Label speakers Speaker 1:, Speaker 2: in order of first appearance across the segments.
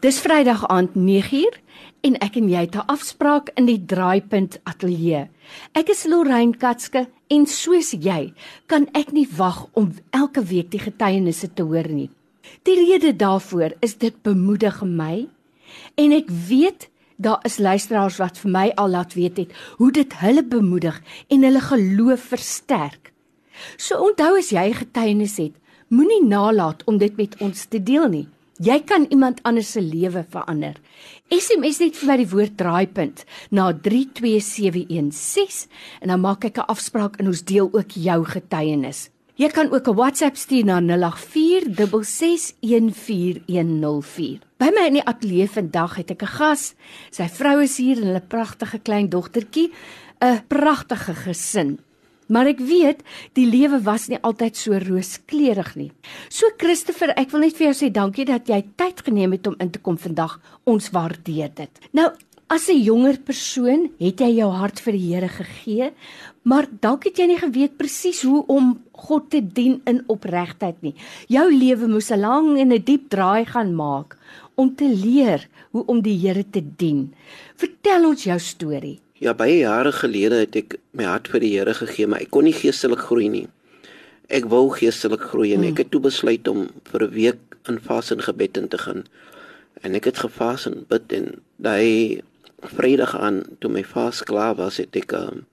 Speaker 1: Dis Vrydag aand 9uur en ek en jy het 'n afspraak in die Draaipunt Ateljee. Ek is Lorraine Katske en soos jy kan ek nie wag om elke week die getuienisse te hoor nie. Die rede daarvoor is dit bemoedig my en ek weet daar is luisteraars wat vir my al laat weet het hoe dit hulle bemoedig en hulle geloof versterk. So onthou as jy getuienis het, moenie nalat om dit met ons te deel nie. Jy kan iemand anders se lewe verander. SMS net vir my die woord draaipunt na 32716 en dan maak ek 'n afspraak en ons deel ook jou getuienis. Jy kan ook 'n WhatsApp stuur na 0846614104. By my in die ateljee vandag het ek 'n gas. Sy vrou is hier en hulle pragtige klein dogtertjie, 'n pragtige gesin. Maar ek weet die lewe was nie altyd so rooskleurig nie. So Christopher, ek wil net vir jou sê dankie dat jy tyd geneem het om in te kom vandag. Ons waardeer dit. Nou, as 'n jonger persoon, het jy jou hart vir die Here gegee, maar dalk het jy nie geweet presies hoe om God te dien in opregtheid nie. Jou lewe moes 'n lang en 'n diep draai gaan maak om te leer hoe om die Here te dien. Vertel ons jou storie.
Speaker 2: Ja, baie jare gelede het ek my hart vir die Here gegee, maar ek kon nie geestelik groei nie. Ek wou geestelik groei en ek hmm. het toe besluit om vir 'n week in vas en gebed in te gaan. En ek het gevas en bid en daai Vrydag aan toe my vas klaar was, het ek um,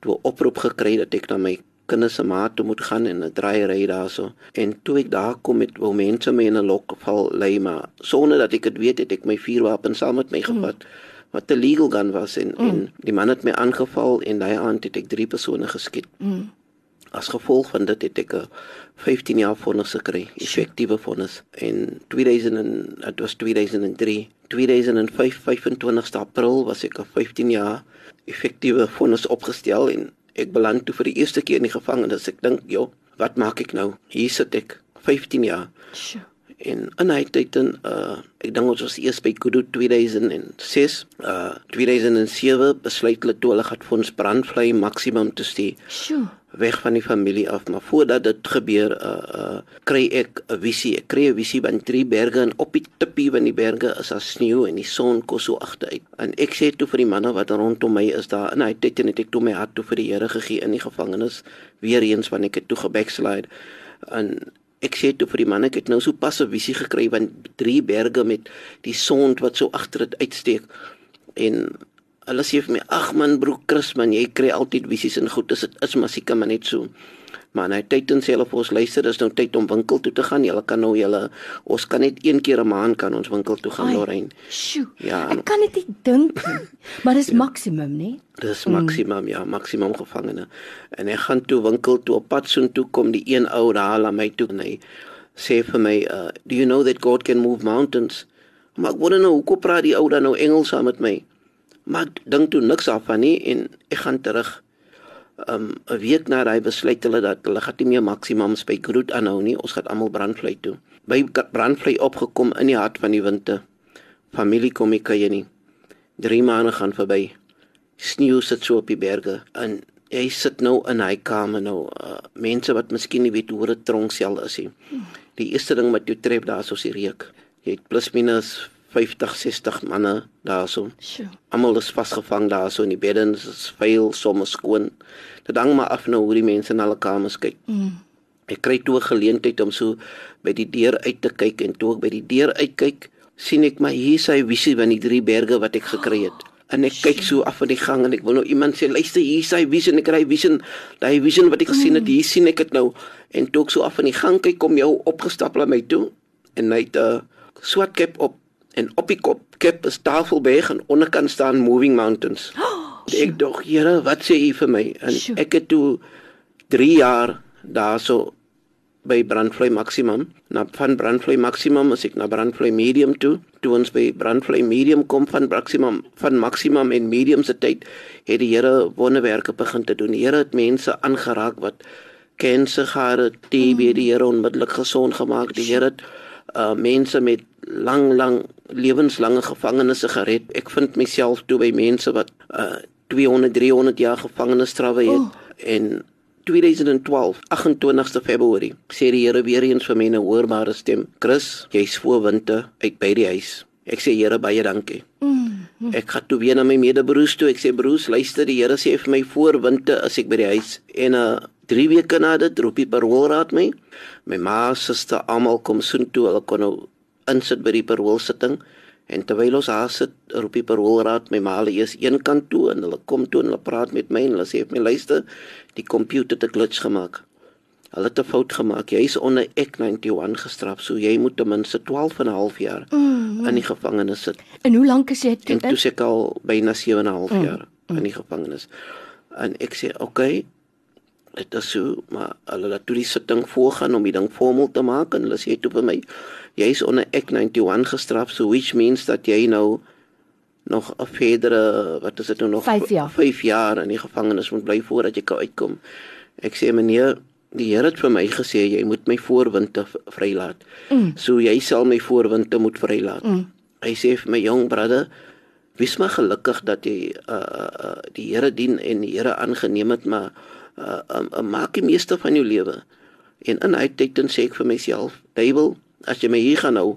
Speaker 2: toe oproep gekry dat ek na my kinders se ma toe moet gaan en 'n draai ry daarso. En toe ek daar kom met wou mense my in 'n lokval lê maar sonder dat ek dit weet het ek my vuurwapen saam met my hmm. gevat. Hmm wat 'n legal gun was en mm. en die man het my aangeval en daai aand het ek drie persone geskiet. Mm. As gevolg van dit het ek 'n 15 jaar vonnis gekry, effektiewe vonnis. En 2000 en dit was 2003, 2005 25 April was ek 'n 15 jaar effektiewe vonnis opgestel en ek beland toe vir die eerste keer in die gevangenis. Ek dink, "Jo, wat maak ek nou? Hier sit ek 15 jaar." Sure en in hy tyd in uh ek dink ons was eers by Kudu 2006 uh 2007 besluit hulle toe hulle gaan vir ons brandvlei maksimum te stuur. Sjoe. Weg van die familie af maar voordat dit gebeur uh uh kry ek 'n visie. Ek kry 'n visie van drie berge en op die tippie van die berge is daar sneeu en die son kos so agteruit. En ek sê toe vir die manne wat rondom my is daar en hy het net ek toe my hart toe vir die Here gegee in die gevangenis weer eens wanneer ek het toe gebackslide. En ek sê toe vir die man ek het nou so pas 'n visie gekry van drie berge met die son wat so agter dit uitsteek. En hulle sê vir my ag man broek Chris man jy kry altyd visies en goed. Dis dit is maar seker maar net so Maar nou en sê hulle vir ons luister, is nou tyd om winkel toe te gaan. Julle kan nou julle ons kan net een keer 'n maand kan ons winkel toe gaan, Lorraine.
Speaker 1: Sjoe. Ja. Ek kan dit dink. maar dis ja. maksimum, né?
Speaker 2: Dis maksimum, mm. ja, maksimum gevangene. En ek gaan toe winkel toe op pad so toe kom die een ou daar aan my toe en hy sê vir my, uh, "Do you know that God can move mountains?" Maar ek wonder nou hoekom praat die ou dan nou Engels saam met my? Maar ek dink toe niks af van nie en ek gaan terug um 'n week na hy besluit hulle dat hulle gaan nie meer maksimums by Groot aanhou nie. Ons gaan almal brandvlei toe. By brandvlei opgekom in die hart van die winter. Familie kom ek kyk nie. 3 maande gaan verby. Sneeu sit so op die berge en hy sit nou in hy kamer nou. Uh, mense wat miskien nie weet hoe 'n tronksel is nie. Die eerste ding wat jy tref daar is ons reuk. Jy het plus minus 50 60 manne daarso. Almal is vasgevang daarso in die beddens, is vuil, soms skoon. Dit hang maar af nou hoe die mense na hulle kamers kyk. Mm. Ek kry toe 'n geleentheid om so by die deur uit te kyk en toe ek by die deur uitkyk, sien ek maar hier sy visie van die drie berge wat ek gekry het. En ek kyk so af van die gang en ek wil nou iemand sê luister hier sy visie en ek kry visie, daai visie wat ek gesien het, mm. hier sien ek dit nou. En toe ek so af van die gang kyk kom jou opgestap na my toe en hy het 'n uh, swart kap op en op die kop kip is Tafelberg en onderkant staan Moving Mountains. Oh, ek dog, Here, wat sê U vir my? En Sjoe. ek het toe 3 jaar daarso by Brandvlei Maximum. Na van Brandvlei Maximum as ek na Brandvlei Medium toe, toe ons by Brandvlei Medium kom van Maximum, van Maximum en Medium se tyd, het die Here wonderwerke begin te doen. Die Here het mense aangeraak wat kanker gehad het, TB, die Here onmiddellik gesond gemaak. Die Here het uh mense met lang lang lewenslange gevangenisse gered. Ek vind myself toe by mense wat uh 200 300 jaar gevangenisstrawe het oh. en 2012 28ste Februarie sê die Here weer eens vir my 'n hoorbare stem: "Chris, jy's voor winte uit by die huis." Ek sê Here baie dankie. Ek gaan toe weer na my medebroers toe. Ek sê broers, luister, die Here sê vir my voorwinte as ek by die huis en uh 3 weke na dit roep die paroolraad my. My ma, suster, almal kom soen toe. Hulle kon nou insit by die paroolsitting. En terwyl ons daar sit, roep die paroolraad my ma hulle eers een kant toe en hulle kom toe en hulle praat met my en hulle sê my luister, die komputer het 'n glitch gemaak. Hulle het 'n fout gemaak. Jy is onder Act 91 gestraf, so jy moet ten minste 12 en 'n half jaar mm -hmm. in die gevangenis sit.
Speaker 1: En hoe lank is jy toe?
Speaker 2: En toe ek al byna 7 en 'n half jaar mm. in die gevangenis. En ek sê, "Oké, okay, dit is so, maar hulle laat toe die sitting voorgaan om die ding formeel te maak en hulle sê toe vir my, jy's onder Act 91 gestraf, so which means dat jy nou nog 'n verdere wat is dit nou nog
Speaker 1: 5 jaar.
Speaker 2: 5 jaar in die gevangenis moet bly voordat jy kan uitkom. Ek sê meneer, die Here het vir my gesê jy moet my voorwinde vrylaat. Mm. So jy sal my voorwinde moet vrylaat. Mm. Hy sê vir my jong broeder, wees maar gelukkig dat jy uh, uh die Here dien en die Here aangeneem het, maar uh, uh, uh maak die meeste van jou lewe. En in hy tyd dan sê ek vir myself, Bybel, as jy my hier gaan hou,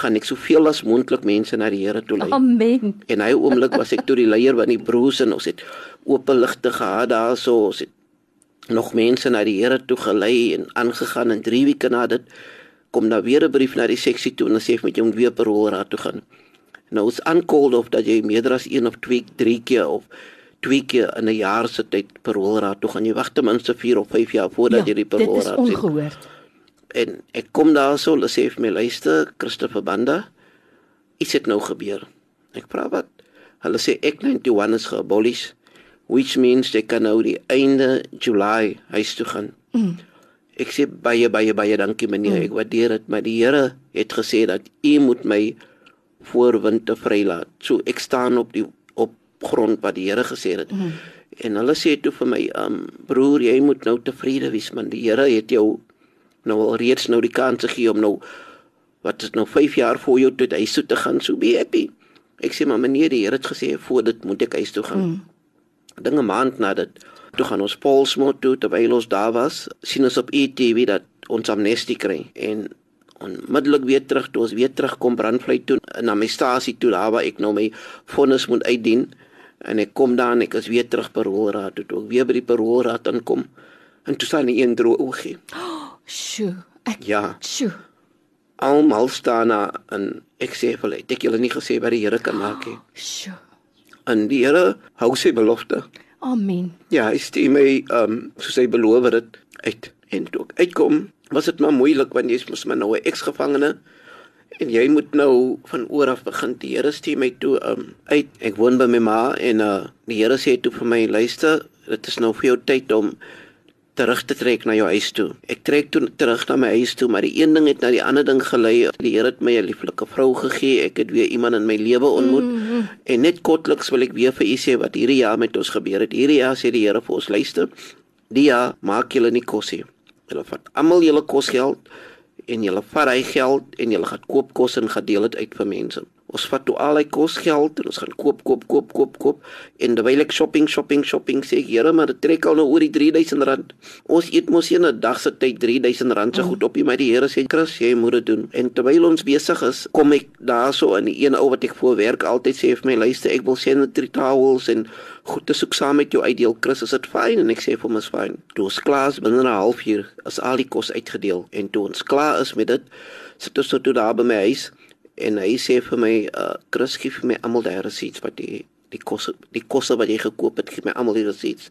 Speaker 2: gaan ek soveel as moontlik mense na die Here toe lei.
Speaker 1: Amen.
Speaker 2: En hy oomblik was ek toe die leier van die broers en ons het oop ligte gehad daarso, ons het nog mense na die Here toe gelei en aangegaan en 3 weke na dit kom daar weer 'n brief na die seksie toe en hulle sê met jou weer paroolraad toe gaan. Nou is aankold of dat jy meer as 1 of 2 3 keer of twee keer in 'n jaar se tyd paroolraad toe gaan. Jy wag ten minste 4 of 5 jaar voordat
Speaker 1: ja,
Speaker 2: jy die paroolraad
Speaker 1: sien. Dit is ongehoord.
Speaker 2: Sien en ek kom daarso, hulle sê vir my luister, Christopher Banda, iets het nou gebeur. Ek vra wat? Hulle sê ek 91 is geabolish, which means they kan nou die einde July huis toe gaan. Mm. Ek sê baie baie baie dankie meneer, mm. ek waardeer dit, maar die Here het gesê dat u moet my voorwinde vrylaat. So ek staan op die op grond wat die Here gesê het. Mm. En hulle sê toe vir my, um broer, jy moet nou tevrede wees man. Die Here het jou nou al reeds nou die kans gegee om nou wat is nou 5 jaar voor jou tot huis toe te gaan so be happy. Ek sê maar meneer die Here het gesê voor dit moet ek huis toe gaan. Mm. Dinge maand na dit toe gaan ons Paulsmoot toe terwyl ons daar was sien ons op ETV dat ons amnestie kry en onmiddellik weer terug toe ons weer terugkom brandvlei toe na my stasie toe daar waar ek nou my vonnis moet uitdien en ek kom daar en ek is weer terug paroolraad toe toe ek weer by die paroolraad aankom en toe staan 'n een droë oogie. Oh.
Speaker 1: Sjoe. Ek
Speaker 2: Ja.
Speaker 1: Sjoe.
Speaker 2: Almal staan na en ek sê vir hulle, ek julle nie gesê wat die Here kan maak nie.
Speaker 1: Sjoe.
Speaker 2: En die Here hou sy belofte.
Speaker 1: Amen.
Speaker 2: Ja, hy stuur my ehm um, soos hy beloof het uit en toe ek uitkom, was dit maar moeilik want jy's mos maar nou 'n eksgevangene en jy moet nou van oor af begin. Die Here stuur my toe um, uit. Ek woon by my ma en uh die Here sê toe vir my, luister, dit is nou vir jou tyd om terug te trek na jou huis toe. Ek trek toe terug na my huis toe, maar die een ding het na die ander ding gelei. Die Here het my 'n lieflike vrou gegee. Ek het weer iemand in my lewe ontmoet. Mm -hmm. En net kortliks wil ek weer vir u sê wat hierdie jaar met ons gebeur het. Hierdie jaar sê die Here vir ons, luister. Die jaar maak julle nie kos nie. Julle vat almal julle kosgeld en julle vat hy geld en julle gaan koop kos en gedeel dit uit vir mense. Ons vat toe al hy kosgeld en ons gaan koop koop koop koop koop en terwyl ek shopping shopping shopping sê Here maar dit trek al nou oor die 3000 rand. Ons eet mos in 'n dag se tyd 3000 rand se goed op. Maar die Here sê Chris jy moet dit doen. En terwyl ons besig is, kom ek daarso in een ou wat ek voor werk altyd sê vir my luister ek wil sanitary towels en goed te soek saam met jou uitdeel Chris is dit fyn en ek sê vir hom is fyn. Toe ons klaar is binne 'n halfuur is al die kos uitgedeel en toe ons klaar is met dit sit ons toe daar by my huis en hy sê vir my uh Chris gee vir my almal daai receipts wat die die kos die kosse wat jy gekoop het gee my almal die receipts.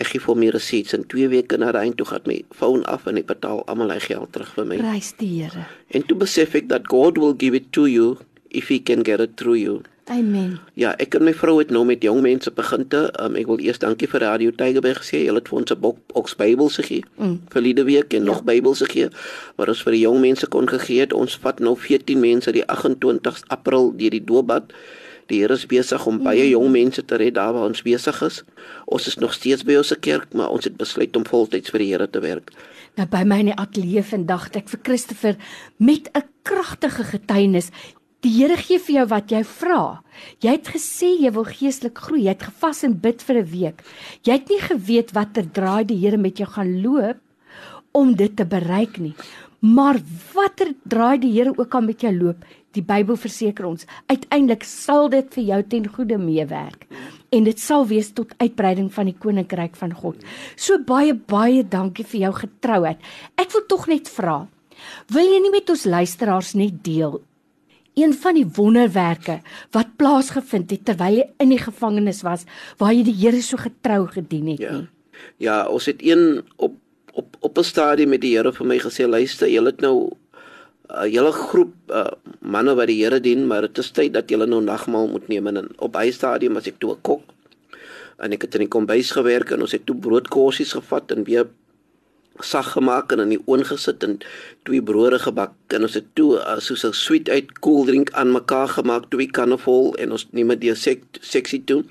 Speaker 2: Ek gee vir my receipts. En 2 weke na daai toe gaan my foon af en ek betaal almal hy geld terug vir my.
Speaker 1: Prys die Here.
Speaker 2: En toe besef ek dat God will give it to you if he can get it through you
Speaker 1: Amen.
Speaker 2: Ja, ek en my vrou het nou met jong mense begin te. Um, ek wil eers dankie vir Radio Tygerberg sê. Hulle het vir ons 'n bok Oks Bybel gegee mm. vir liede week en ja. nog Bybels gegee. Maar ons vir die jong mense kon gegee het. Ons vat nou 14 mense die 28 April deur die doopbad. Die Here is besig om baie mm. jong mense te red daar waar ons besig is. Ons is nog steeds by ons kerk, maar ons het besluit om voltyds vir die Here te werk.
Speaker 1: Nou by my in die ateljee vandag het ek vir Christopher met 'n kragtige getuienis Die Here gee vir jou wat jy vra. Jy het gesê jy wil geestelik groei. Jy het gevas en bid vir 'n week. Jy het nie geweet watter draai die Here met jou gaan loop om dit te bereik nie. Maar watter draai die Here ook al met jou loop, Die Bybel verseker ons, uiteindelik sal dit vir jou ten goeie meewerk en dit sal wees tot uitbreiding van die koninkryk van God. So baie baie dankie vir jou getrouheid. Ek wil tog net vra, wil jy nie met ons luisteraars net deel een van die wonderwerke wat plaasgevind het terwyl jy in die gevangenis was waar jy die Here so getrou gedien het
Speaker 2: Ja.
Speaker 1: nie?
Speaker 2: Ja, ons het een op op op 'n stadium met die Here vir my gesê, luister, julle het nou 'n hele groep uh, manne wat die Here dien, maar dit is tyd dat julle nou nagmaal moet neem en op hy stadium as ek toe 'n kok en ek het in die kombuis gewerk en ons het toe broodkorsies gevat en weer sag gemaak en in die oond gesit en twee brode gebak en ons het toe uh, soos 'n sweet uit koeldrink aan mekaar gemaak twee kanne vol en ons neem dit sek, seksie toe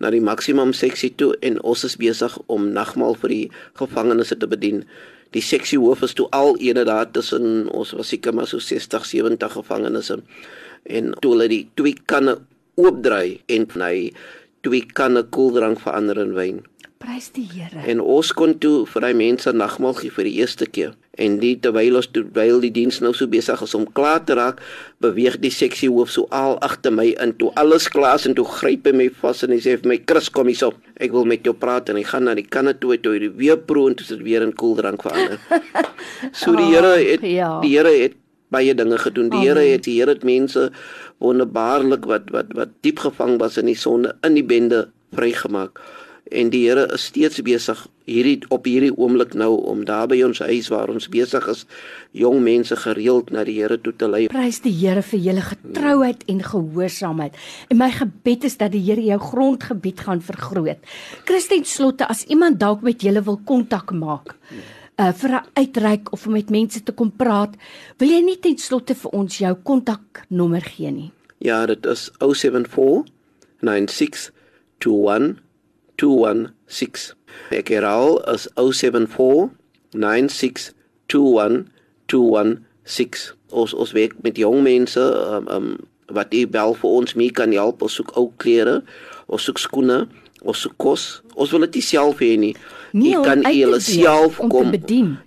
Speaker 2: na die maksimum seksie toe en ons is besig om nagmaal vir die gevangenes te bedien. Die seksie hoof is toe al ene daar tussen ons was seker maar so 60 70 gevangenes en toe hulle die twee kanne oopdraai en hy twee kanne koeldrank verander in wyn.
Speaker 1: Prys die Here.
Speaker 2: En ons kon toe vir daai mense nagmaal gee vir die eerste keer. En die terwyl ons terwyl die diens nou so besig is om klaar te raak, beweeg die seksie hoof so al agter my in toe alles klaar is en toe gryp hy my vas en hy sê vir my Chris kom hier op. Ek wil met jou praat en hy gaan na die kanne toe toe hy die weer proe en toe sit weer in koeldrank verander. so die Here het
Speaker 1: ja.
Speaker 2: die Here het baie dinge gedoen. Die Here het die Here het mense wonderbaarlik wat wat wat diep gevang was in die sonde in die bende vrygemaak. En die Here is steeds besig hierdie op hierdie oomblik nou om daar by ons huis waar ons besig is jong mense gereeld na die Here toe te lei.
Speaker 1: Prys die Here vir julle getrouheid en gehoorsaamheid. En my gebed is dat die Here jou grondgebied gaan vergroot. Christen slotte as iemand dalk met julle wil kontak maak uh vir 'n uitreik of om met mense te kom praat, wil jy nie ten slotte vir ons jou kontaknommer gee nie?
Speaker 2: Ja, dit is 074 96 21 216. Ek herhaal is 074 96 21 216. Ons ons werk met jong mense um, um wat die bel vir ons mee kan help. Ons soek ou klere, ons soek skoene, ons soek kos. Ons wil dit self hê nie.
Speaker 1: Nee,
Speaker 2: Jy kan julle self kom.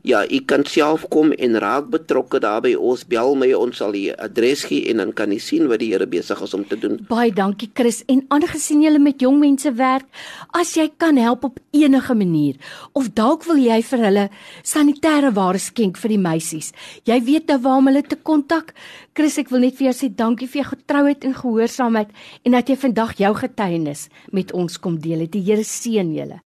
Speaker 2: Ja, u kan self kom en raak betrokke daarbey. Ons bel my, ons sal u adres gee en dan kan u sien wat die Here besig is om te doen.
Speaker 1: Baie dankie Chris en aangesien jy met jong mense werk, as jy kan help op enige manier of dalk wil jy vir hulle sanitêre ware skenk vir die meisies. Jy weet nou waar om hulle te kontak. Chris, ek wil net vir jou sê dankie vir jou getrouheid en gehoorsaamheid en dat jy vandag jou getuienis met ons kom deel. Het. Die Here seën julle.